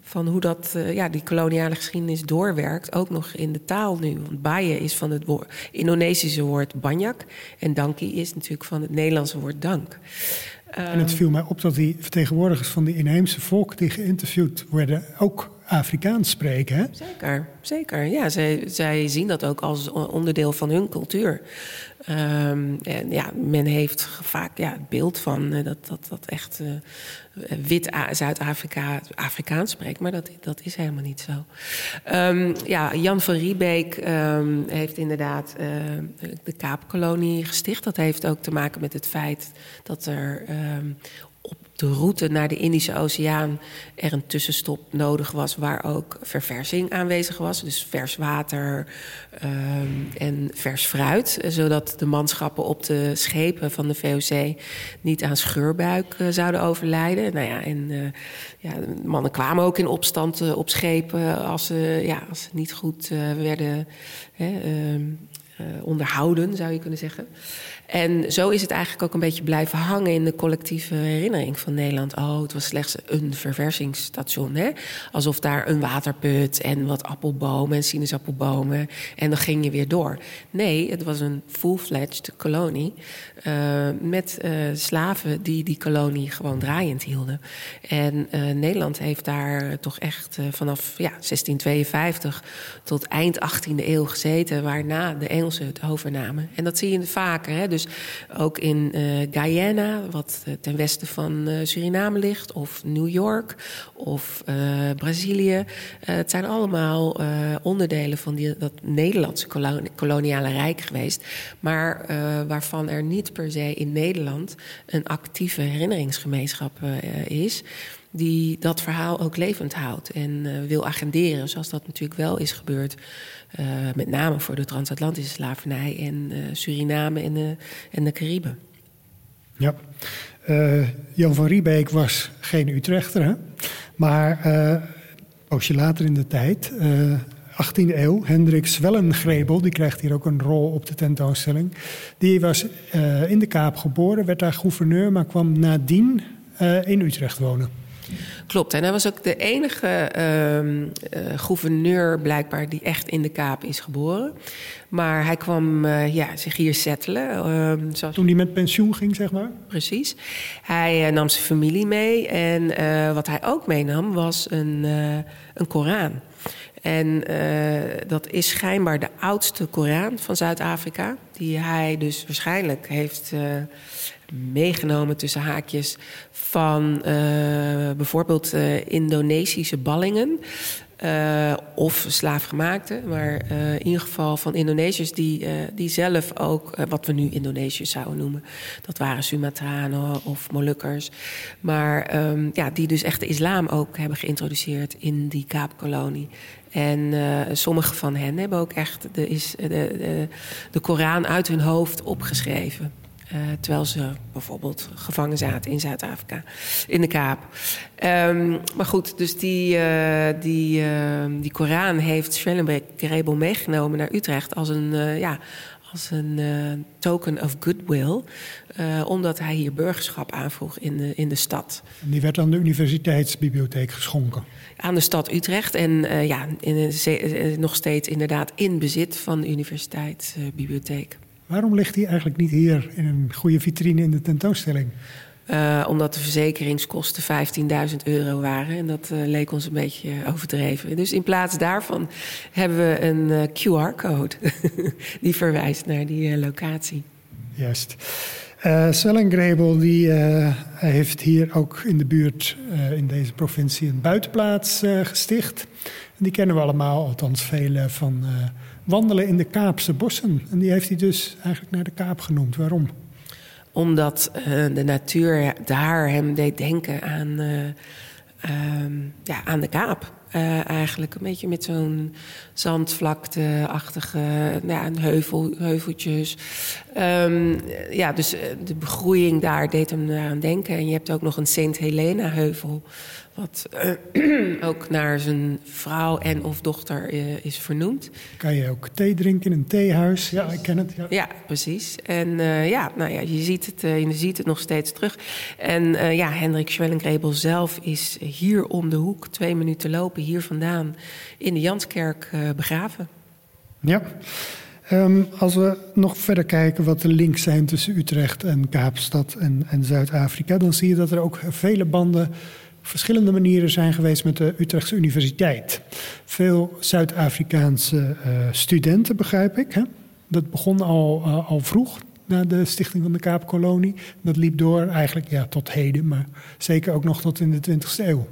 van hoe dat, uh, ja, die koloniale geschiedenis doorwerkt. Ook nog in de taal nu. Want Baie is van het woord, Indonesische woord banyak. En Dankie is natuurlijk van het Nederlandse woord dank. En het viel mij op dat die vertegenwoordigers van die inheemse volk die geïnterviewd werden ook Afrikaans spreken. Hè? Zeker, zeker. Ja, zij, zij zien dat ook als onderdeel van hun cultuur. Um, en ja, men heeft vaak ja, het beeld van uh, dat, dat, dat echt uh, wit Zuid-Afrika Afrikaans spreekt, maar dat, dat is helemaal niet zo. Um, ja, Jan van Riebeek um, heeft inderdaad uh, de Kaapkolonie gesticht. Dat heeft ook te maken met het feit dat er de route naar de Indische Oceaan er een tussenstop nodig was waar ook verversing aanwezig was. Dus vers water ehm, en vers fruit. Zodat de manschappen op de schepen van de VOC niet aan scheurbuik uh, zouden overlijden. Nou ja, en uh, ja, mannen kwamen ook in opstand uh, op schepen als ze, ja, als ze niet goed werden. Hè, ehm, onderhouden, zou je kunnen zeggen. En zo is het eigenlijk ook een beetje blijven hangen in de collectieve herinnering van Nederland. Oh, het was slechts een verversingsstation. Hè? Alsof daar een waterput en wat appelbomen en sinaasappelbomen. En dan ging je weer door. Nee, het was een full-fledged kolonie. Uh, met uh, slaven die die kolonie gewoon draaiend hielden. En uh, Nederland heeft daar toch echt vanaf ja, 1652 tot eind 18e eeuw gezeten. Waarna de Engelsen het overnamen. En dat zie je vaker. Hè? Dus dus ook in uh, Guyana, wat uh, ten westen van uh, Suriname ligt, of New York of Brazilië. het zijn allemaal onderdelen van die, dat Nederlandse koloniale rijk geweest, maar waarvan er niet per se in Nederland een actieve herinneringsgemeenschap is die dat verhaal ook levend houdt en wil agenderen, zoals dat natuurlijk wel is gebeurd. Uh, met name voor de transatlantische slavernij en uh, Suriname en de, en de Cariben. Ja, Jan van Riebeek was geen Utrechter, hè? maar een poosje later in de tijd, 18e eeuw, Hendrik Zwellengrebel, die krijgt hier ook een rol op de tentoonstelling. Die was in de Kaap geboren, werd daar gouverneur, maar kwam nadien in Utrecht wonen. Klopt. En hij was ook de enige uh, uh, gouverneur blijkbaar die echt in de Kaap is geboren. Maar hij kwam uh, ja, zich hier settelen. Ehm, zoals... Toen hij met pensioen ging, zeg maar? Precies. Hij eh, nam zijn familie mee. En wat hij ook meenam was een, een Koran. En dat is schijnbaar de oudste Koran van Zuid-Afrika. Die hij dus waarschijnlijk heeft meegenomen tussen haakjes van uh, bijvoorbeeld uh, Indonesische ballingen. Uh, of slaafgemaakte, maar in ieder geval van Indonesiërs die, die zelf ook, wat we nu Indonesiërs zouden noemen, dat waren Sumatranen of Molukkers, maar um, ja, die dus echt de islam ook hebben geïntroduceerd in die Kaapkolonie. En sommige van hen hebben ook echt de, is, de, de, de Koran uit hun hoofd opgeschreven. Uh, terwijl ze bijvoorbeeld gevangen zaten in Zuid-Afrika, in de Kaap. Um, maar goed, dus die, uh, die, uh, die Koran heeft Schellenberg-Grebel meegenomen naar Utrecht als een, ja, als een token of goodwill. omdat hij hier burgerschap aanvroeg in de, in de stad. En die werd aan de universiteitsbibliotheek geschonken? Aan de stad Utrecht en ja, in, nog steeds inderdaad in bezit van de universiteitsbibliotheek. Waarom ligt hij eigenlijk niet hier in een goede vitrine in de tentoonstelling? Uh, omdat de verzekeringskosten 15.000 euro waren. En dat uh, leek ons een beetje overdreven. Dus in plaats daarvan hebben we een uh, QR-code <laughs> die verwijst naar die locatie. Juist. Swellengrebel die heeft hier ook in de buurt in deze provincie een buitenplaats gesticht. En die kennen we allemaal, althans vele van wandelen in de Kaapse bossen. En die heeft hij dus eigenlijk naar de Kaap genoemd. Waarom? Omdat uh, de natuur daar hem deed denken aan, uh, uh, ja, aan de Kaap. Uh, eigenlijk een beetje met zo'n zandvlakte-achtige ja, heuvel, heuveltjes. Um, ja, dus de begroeiing daar deed hem aan denken. En je hebt ook nog een Sint Helena-heuvel. Wat uh, <clears throat> ook naar zijn vrouw en of dochter uh, is vernoemd. Kan je ook thee drinken in een theehuis? Ja, ik ken het. Ja, ja precies. En uh, ja, nou ja, je ziet het, je ziet het nog steeds terug. En ja, Hendrik Schwellengrebel zelf is hier om de hoek, twee minuten lopen hier vandaan, in de Janskerk begraven. Ja. Um, als we nog verder kijken wat de links zijn tussen Utrecht en Kaapstad en, en Zuid-Afrika, dan zie je dat er ook vele banden verschillende manieren zijn geweest met de Utrechtse Universiteit. Veel Zuid-Afrikaanse uh, studenten, begrijp ik. Hè? Dat begon al, uh, al vroeg na de stichting van de Kaapkolonie. Dat liep door eigenlijk ja, tot heden, maar zeker ook nog tot in de 20e eeuw.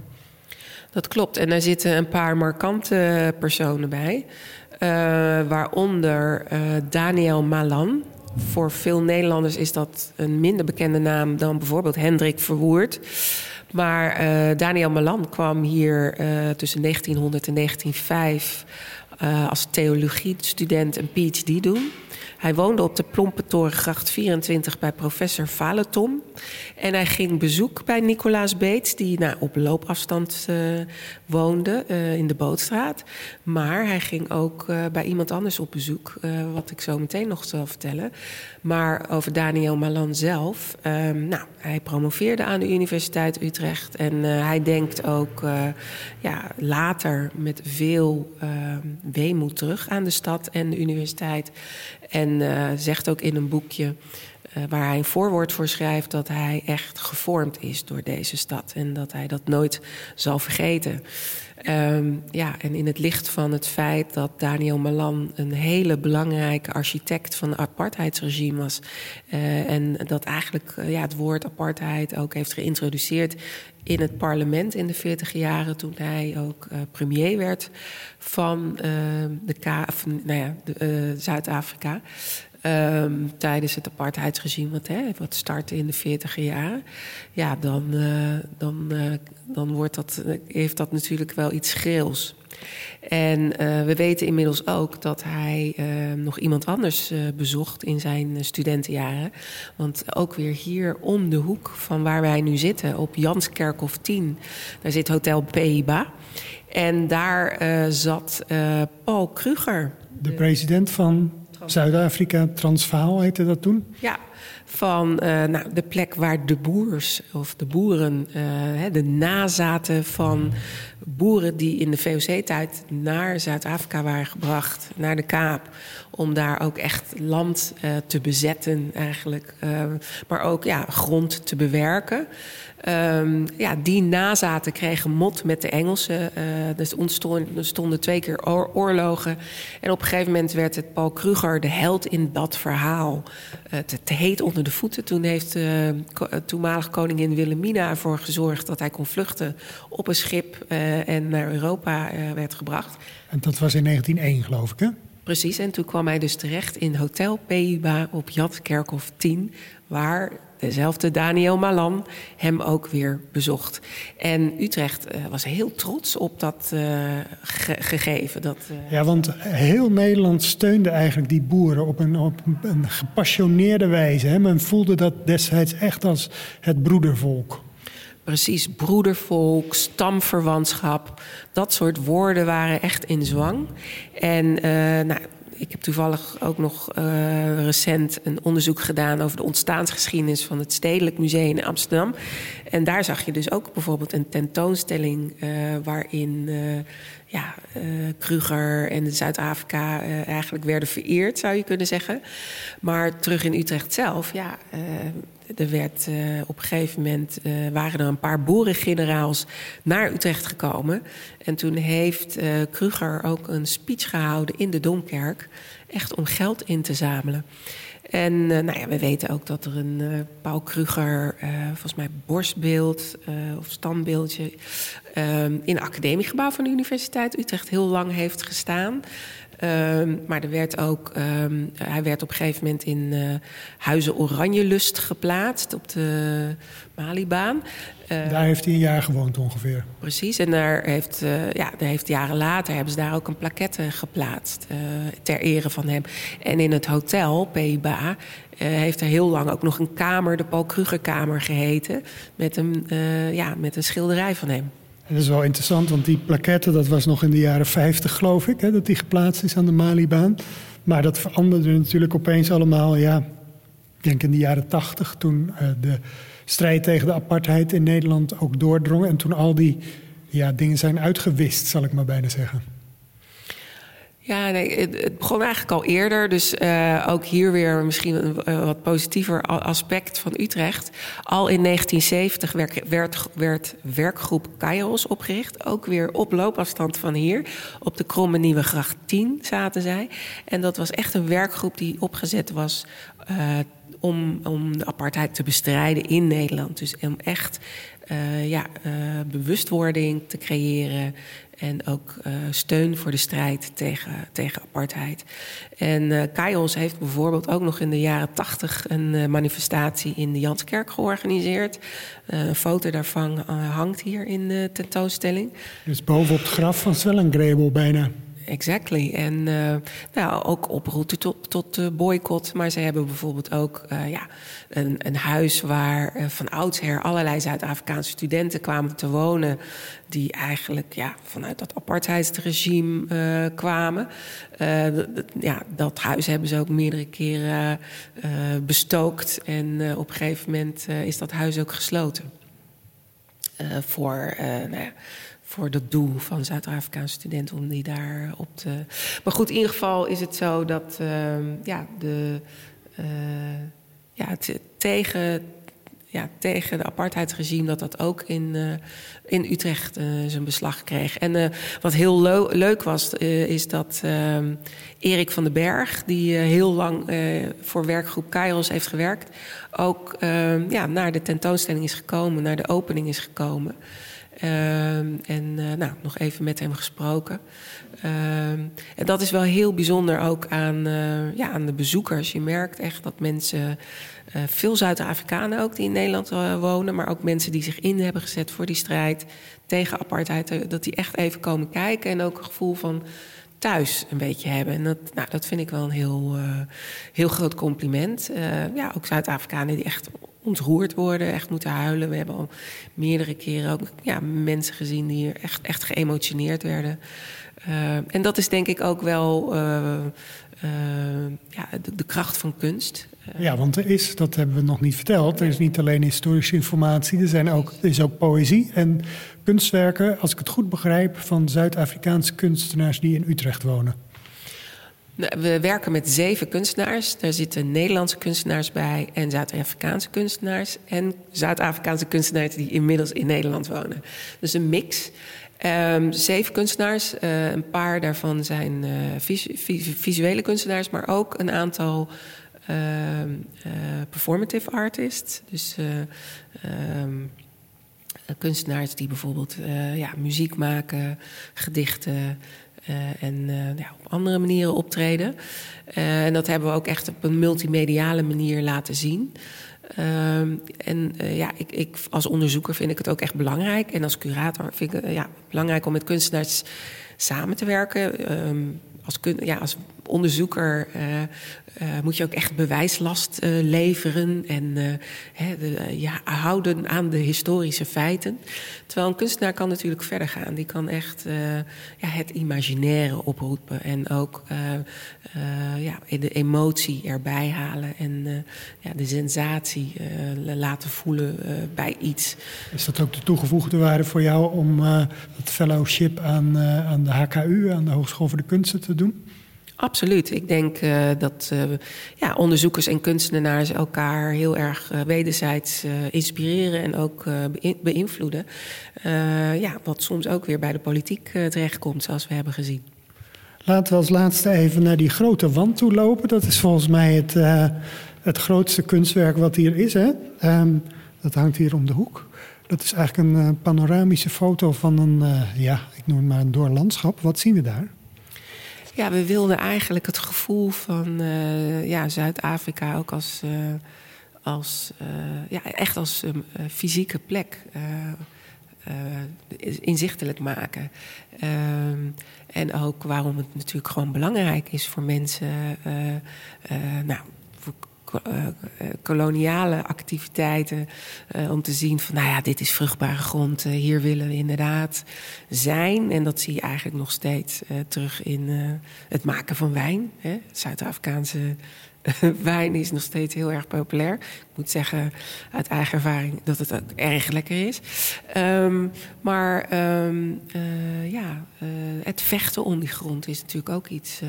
Dat klopt. En daar zitten een paar markante personen bij. Uh, waaronder Daniel Malan. voor veel Nederlanders is dat een minder bekende naam dan bijvoorbeeld Hendrik Verwoerd. Maar uh, Daniel Malan kwam hier uh, tussen 1900 en 1905 uh, als theologiestudent een PhD doen. Hij woonde op de Torengracht 24 bij professor Valetom. En hij ging bezoek bij Nicolaas Beets, die nou, op loopafstand uh, woonde uh, in de Bootstraat. Maar hij ging ook uh, bij iemand anders op bezoek, wat ik zo meteen nog zal vertellen. Maar over Daniel Malan zelf. Um, nou, hij promoveerde aan de Universiteit Utrecht. En hij denkt ook ja, later met veel weemoed terug aan de stad en de universiteit. En zegt ook in een boekje. Uh, waar hij een voorwoord voor schrijft dat hij echt gevormd is door deze stad en dat hij dat nooit zal vergeten. Um, ja, en in het licht van het feit dat Daniel Malan een hele belangrijke architect van het apartheidsregime was. Uh, en dat eigenlijk ja, het woord apartheid ook heeft geïntroduceerd in het parlement in de 40 jaren, toen hij ook uh, premier werd van de K, of, nou ja, Zuid-Afrika. Um, tijdens het apartheidsregime, wat, hè, wat startte in de 40 jaren. Ja, dan, uh, dan, uh, dan wordt dat, heeft dat natuurlijk wel iets schreeuws. En uh, we weten inmiddels ook dat hij nog iemand anders bezocht in zijn studentenjaren. Want ook weer hier om de hoek van waar wij nu zitten, op Janskerkhof 10, daar zit Hotel Peiba. En daar zat Paul Kruger. De president van Zuid-Afrika, Transvaal heette dat toen? Ja, van uh, nou, de plek waar de boers of de boeren, uh, de nazaten van boeren die in de VOC-tijd naar Zuid-Afrika waren gebracht, naar de Kaap, om daar ook echt land uh, te bezetten eigenlijk, maar ook ja, grond te bewerken. Um, ja, die nazaten kregen mot met de Engelsen. Uh, dus ontstonden, er stonden twee keer oor oorlogen. En op een gegeven moment werd het Paul Kruger de held in dat verhaal. Te, heet onder de voeten. Toen heeft uh, toenmalig koningin Wilhelmina ervoor gezorgd dat hij kon vluchten op een schip en naar Europa werd gebracht. En dat was in 1901, geloof ik, hè? Precies, en toen kwam hij dus terecht in Hotel Peiba op Jatkerkhof 10, waar dezelfde Daniel Malan hem ook weer bezocht. En Utrecht uh, was heel trots op dat uh, ge gegeven. Dat, uh... Ja, want heel Nederland steunde eigenlijk die boeren op een, op een gepassioneerde wijze. Hè? Men voelde dat destijds echt als het broedervolk. Precies, broedervolk, stamverwantschap. Dat soort woorden waren echt in zwang. En nou, ik heb toevallig ook nog uh, recent een onderzoek gedaan over de ontstaansgeschiedenis van het Stedelijk Museum in Amsterdam. En daar zag je dus ook bijvoorbeeld een tentoonstelling uh, waarin uh, ja, Kruger en Zuid-Afrika eigenlijk werden vereerd, zou je kunnen zeggen. Maar terug in Utrecht zelf, ja er werd, uh, op een gegeven moment uh, waren er een paar boerengeneraals naar Utrecht gekomen. En toen heeft uh, Kruger ook een speech gehouden in de Domkerk. Echt om geld in te zamelen. En nou ja, we weten ook dat er een Paul Kruger, volgens mij borstbeeld of standbeeldje... in het academiegebouw van de Universiteit Utrecht heel lang heeft gestaan. Um, maar er werd ook, um, hij werd op een gegeven moment in uh, Huizen Oranjelust geplaatst op de Malibaan. Uh, daar heeft hij een jaar gewoond ongeveer. Precies, en daar heeft, uh, ja, daar heeft jaren later hebben ze daar ook een plaquette geplaatst ter ere van hem. En in het hotel, Peiba, heeft er heel lang ook nog een kamer, de Paul Krugerkamer geheten, met een, ja, met een schilderij van hem. Dat is wel interessant, want die plaquette, dat was nog in de jaren 50 geloof ik, hè, dat die geplaatst is aan de Malibaan. Maar dat veranderde natuurlijk opeens allemaal, ja, ik denk in de jaren 80, toen uh, de strijd tegen de apartheid in Nederland ook doordrong. En toen al die ja, dingen zijn uitgewist, zal ik maar bijna zeggen. Ja, nee, het, begon eigenlijk al eerder. Dus uh, ook hier weer misschien een uh, wat positiever aspect van Utrecht. Al in 1970 werd, werd, werkgroep Kairos opgericht. Ook weer op loopafstand van hier. Op de Kromme Nieuwe Gracht 10 zaten zij. En dat was echt een werkgroep die opgezet was... Uh, om, om de apartheid te bestrijden in Nederland. Dus om echt ja, bewustwording te creëren en ook steun voor de strijd tegen, tegen apartheid. En uh, heeft bijvoorbeeld ook nog in de jaren tachtig een manifestatie in de Janskerk georganiseerd. een foto daarvan hangt hier in de tentoonstelling. Dus bovenop het graf van Swellengrebel bijna exactly. En uh, nou, ook oproepen tot, tot uh, boycott. Maar ze hebben bijvoorbeeld ook uh, ja, een, een huis waar van oudsher allerlei Zuid-Afrikaanse studenten kwamen te wonen. Die eigenlijk ja, vanuit dat apartheidsregime kwamen. ja, dat huis hebben ze ook meerdere keren bestookt. En op een gegeven moment is dat huis ook gesloten. voor nou ja, voor dat doel van Zuid-Afrikaanse studenten om die daar op te. Maar goed, in ieder geval is het zo dat uh, ja, de, uh, ja, tegen, ja, tegen de apartheidsregime dat dat ook in, uh, in Utrecht zijn beslag kreeg. En wat heel leuk was, is dat ehm, Erik van den Berg, die heel lang voor werkgroep Kairos heeft gewerkt, ook ehm, ja, naar de tentoonstelling is gekomen, naar de opening is gekomen. Ehm, en uh, nou, nog even met hem gesproken. Ehm, en dat is wel heel bijzonder ook aan, uh, ja, aan de bezoekers. Je merkt echt dat mensen, uh, veel Zuid-Afrikanen ook die in Nederland wonen, maar ook mensen die zich in hebben gezet voor die strijd tegen apartheid, dat die echt even komen kijken en ook een gevoel van thuis een beetje hebben. En dat, nou, dat vind ik wel een heel, heel groot compliment. ja, ook Zuid-Afrikanen die echt ontroerd worden, echt moeten huilen. We hebben al meerdere keren ook ja, mensen gezien die hier echt, echt geëmotioneerd werden. Uh, en dat is denk ik ook wel uh, uh, ja, de, de, kracht van kunst. Ja, want er is, dat hebben we nog niet verteld, er is niet alleen historische informatie, er, zijn ook, er is ook poëzie en kunstwerken, als ik het goed begrijp, van Zuid-Afrikaanse kunstenaars die in Utrecht wonen. Nou, we werken met zeven kunstenaars. Daar zitten Nederlandse kunstenaars bij en Zuid-Afrikaanse kunstenaars. En Zuid-Afrikaanse kunstenaars die inmiddels in Nederland wonen. Dus een mix. Um, zeven kunstenaars. Uh, een paar daarvan zijn vis visuele kunstenaars, maar ook een aantal uh, performative artists. Dus ehm, kunstenaars die bijvoorbeeld ja, muziek maken, gedichten. Uh, en uh, ja, op andere manieren optreden. Uh, en dat hebben we ook echt op een multimediale manier laten zien. Ehm, en ja, ik, ik, als onderzoeker vind ik het ook echt belangrijk. En als curator vind ik het ja, belangrijk om met kunstenaars samen te werken. Um, als, ja, als onderzoeker uh, moet je ook echt bewijslast uh, leveren en hè, de, ja, houden aan de historische feiten. Terwijl een kunstenaar kan natuurlijk verder gaan. Die kan echt ja, het imaginaire oproepen en ook ja, de emotie erbij halen en ja, de sensatie laten voelen bij iets. Is dat ook de toegevoegde waarde voor jou om het fellowship aan, aan de HKU, aan de Hogeschool voor de Kunsten, te doen? Absoluut. Ik denk uh, dat uh, ja, onderzoekers en kunstenaars elkaar heel erg uh, wederzijds inspireren en ook beïnvloeden. ja, wat soms ook weer bij de politiek terechtkomt, zoals we hebben gezien. Laten we als laatste even naar die grote wand toe lopen. Dat is volgens mij het, het grootste kunstwerk wat hier is. Hè? Um, dat hangt hier om de hoek. Dat is eigenlijk een panoramische foto van een, ja, ik noem het maar een doorlandschap. Wat zien we daar? Ja, we wilden eigenlijk het gevoel van uh, ja, Zuid-Afrika ook als, uh, als uh, ja, echt als um, fysieke plek inzichtelijk maken. Um, en ook waarom het natuurlijk gewoon belangrijk is voor mensen. nou, koloniale activiteiten. Uh, om te zien van, nou ja, dit is vruchtbare grond. Hier willen we inderdaad zijn. En dat zie je eigenlijk nog steeds terug in het maken van wijn. Zuid-Afrikaanse <laughs> wijn is nog steeds heel erg populair. Ik moet zeggen, uit eigen ervaring, dat het ook erg lekker is. Um, maar um, uh, ja, uh, het vechten om die grond is natuurlijk ook iets uh,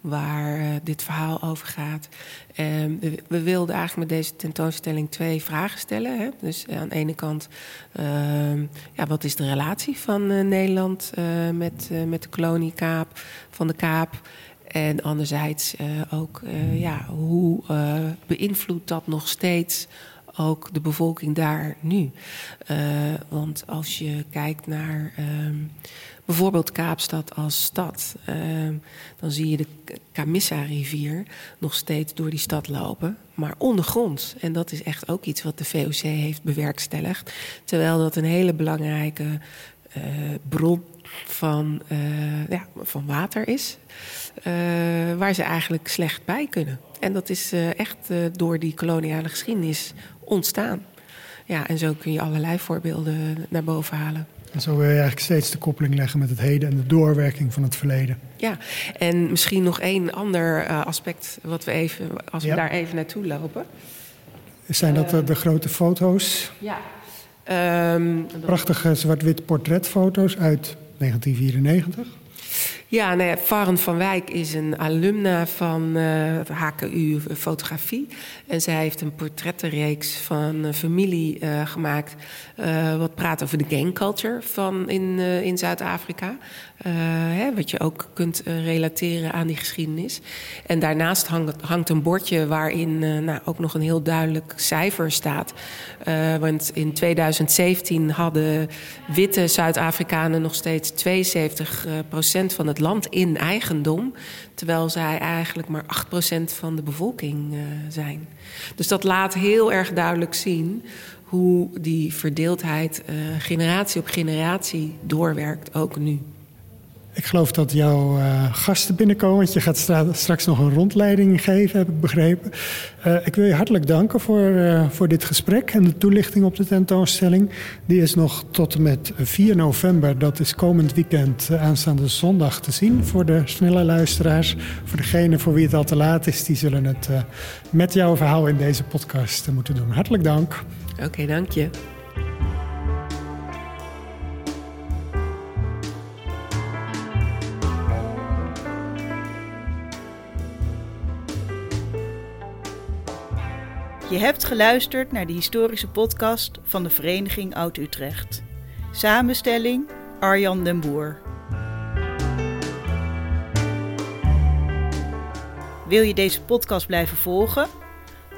waar dit verhaal over gaat. We, we, wilden eigenlijk met deze tentoonstelling twee vragen stellen. Hè? Dus aan de ene kant, ja, wat is de relatie van Nederland met, met de kolonie Kaap, van de Kaap? En anderzijds uh, ook, uh, ja, hoe uh, beïnvloedt dat nog steeds ook de bevolking daar nu. want als je kijkt naar ehm, bijvoorbeeld Kaapstad als stad, ehm, dan zie je de Camissa-rivier nog steeds door die stad lopen, maar ondergronds. En dat is echt ook iets wat de VOC heeft bewerkstelligd. Terwijl dat een hele belangrijke bron van, uh, ja, van water is, uh, waar ze eigenlijk slecht bij kunnen. En dat is echt door die koloniale geschiedenis ontstaan. Ja, en zo kun je allerlei voorbeelden naar boven halen. En zo wil je eigenlijk steeds de koppeling leggen met het heden en de doorwerking van het verleden. Ja, en misschien nog één ander aspect wat we even, als we Ja. daar even naartoe lopen. Zijn dat eh, de grote foto's? Ja. Ehm, Prachtige zwart-wit portretfoto's uit 1994. Ja, nou van Wijk is een alumna van eh, HKU Fotografie. En zij heeft een portrettenreeks van een familie eh, gemaakt. eh, wat praat over de gangculture van in, eh, in Zuid-Afrika. Eh, wat je ook kunt eh, relateren aan die geschiedenis. En daarnaast hangt, hangt een bordje waarin eh, nou, ook nog een heel duidelijk cijfer staat. Eh, want in 2017 hadden witte Zuid-Afrikanen nog steeds 72 eh, procent van het land in eigendom. Terwijl zij eigenlijk maar 8 procent van de bevolking eh, zijn. Dus dat laat heel erg duidelijk zien hoe die verdeeldheid eh, generatie op generatie doorwerkt, ook nu. Ik geloof dat jouw eh, gasten binnenkomen, want je gaat stra- straks nog een rondleiding geven, heb ik begrepen. Eh, ik wil je hartelijk danken voor, eh, voor dit gesprek en de toelichting op de tentoonstelling. Die is nog tot en met 4 november, dat is komend weekend, aanstaande zondag te zien voor de snelle luisteraars. Voor degenen voor wie het al te laat is, die zullen het met jouw verhaal in deze podcast moeten doen. Hartelijk dank. Oké, dank je. Je hebt geluisterd naar de historische podcast van de Vereniging Oud-Utrecht. Samenstelling Arjan den Boer. Wil je deze podcast blijven volgen?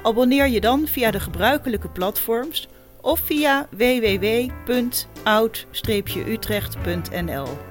Abonneer je dan via de gebruikelijke platforms of via www.oud-utrecht.nl.